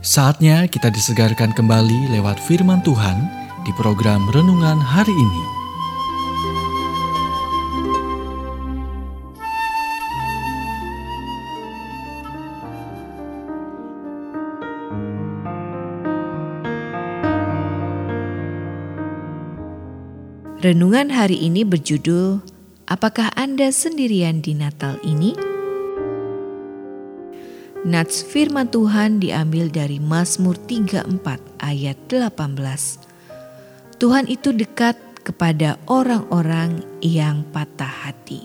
Saatnya kita disegarkan kembali lewat firman Tuhan di program renungan hari ini. Renungan hari ini berjudul Apakah Anda sendirian di Natal ini? Nats firman Tuhan diambil dari Mazmur 34 ayat 18. Tuhan itu dekat kepada orang-orang yang patah hati.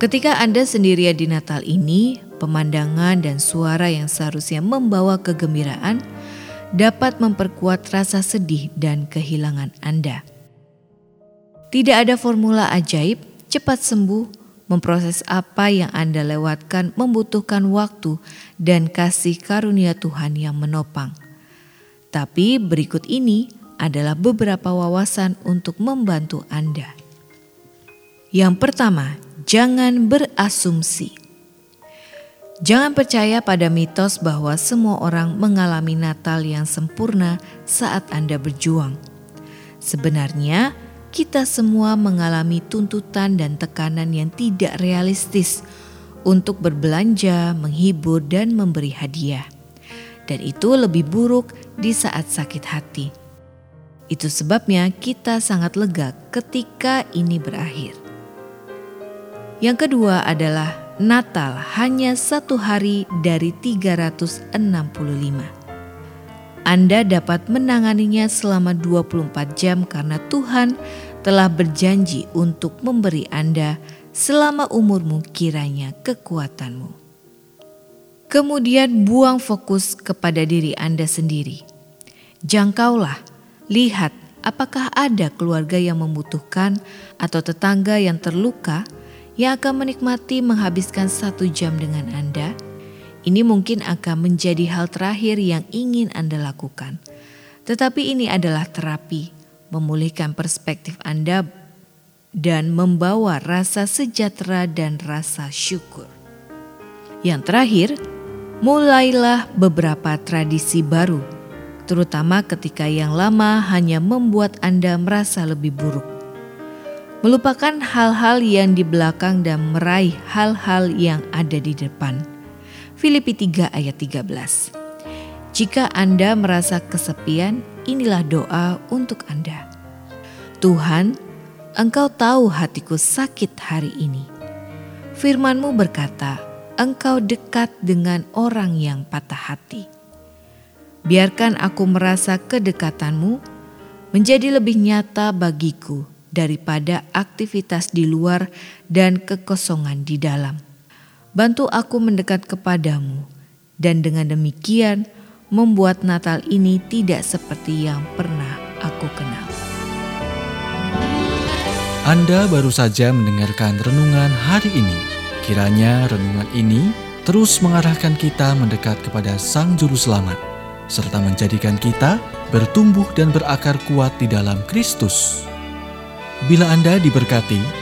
Ketika Anda sendirian di Natal ini, pemandangan dan suara yang seharusnya membawa kegembiraan dapat memperkuat rasa sedih dan kehilangan Anda. Tidak ada formula ajaib, cepat sembuh, memproses apa yang Anda lewatkan membutuhkan waktu dan kasih karunia Tuhan yang menopang. Tapi berikut ini adalah beberapa wawasan untuk membantu Anda. Yang pertama, jangan berasumsi. Jangan percaya pada mitos bahwa semua orang mengalami Natal yang sempurna saat Anda berjuang. Sebenarnya, kita semua mengalami tuntutan dan tekanan yang tidak realistis untuk berbelanja, menghibur, dan memberi hadiah. Dan itu lebih buruk di saat sakit hati. Itu sebabnya kita sangat lega ketika ini berakhir. Yang kedua adalah Natal hanya satu hari dari 365. Anda dapat menanganinya selama 24 jam karena Tuhan telah berjanji untuk memberi Anda selama umurmu kiranya kekuatanmu. Kemudian buang fokus kepada diri Anda sendiri. Jangkaulah, lihat apakah ada keluarga yang membutuhkan atau tetangga yang terluka yang akan menikmati menghabiskan satu jam dengan Anda, ini mungkin akan menjadi hal terakhir yang ingin Anda lakukan. Tetapi ini adalah terapi, memulihkan perspektif Anda dan membawa rasa sejahtera dan rasa syukur. Yang terakhir, mulailah beberapa tradisi baru, terutama ketika yang lama hanya membuat Anda merasa lebih buruk melupakan hal-hal yang di belakang dan meraih hal-hal yang ada di depan. Filipi 3 ayat 13. Jika Anda merasa kesepian, inilah doa untuk Anda. Tuhan, Engkau tahu hatiku sakit hari ini. Firmanmu berkata, Engkau dekat dengan orang yang patah hati. Biarkan aku merasa kedekatanmu menjadi lebih nyata bagiku daripada aktivitas di luar dan kekosongan di dalam. Bantu aku mendekat kepadamu, dan dengan demikian membuat Natal ini tidak seperti yang pernah aku kenal. Anda baru saja mendengarkan renungan hari ini. Kiranya renungan ini terus mengarahkan kita mendekat kepada Sang Juru Selamat, serta menjadikan kita bertumbuh dan berakar kuat di dalam Kristus. Bila Anda diberkati,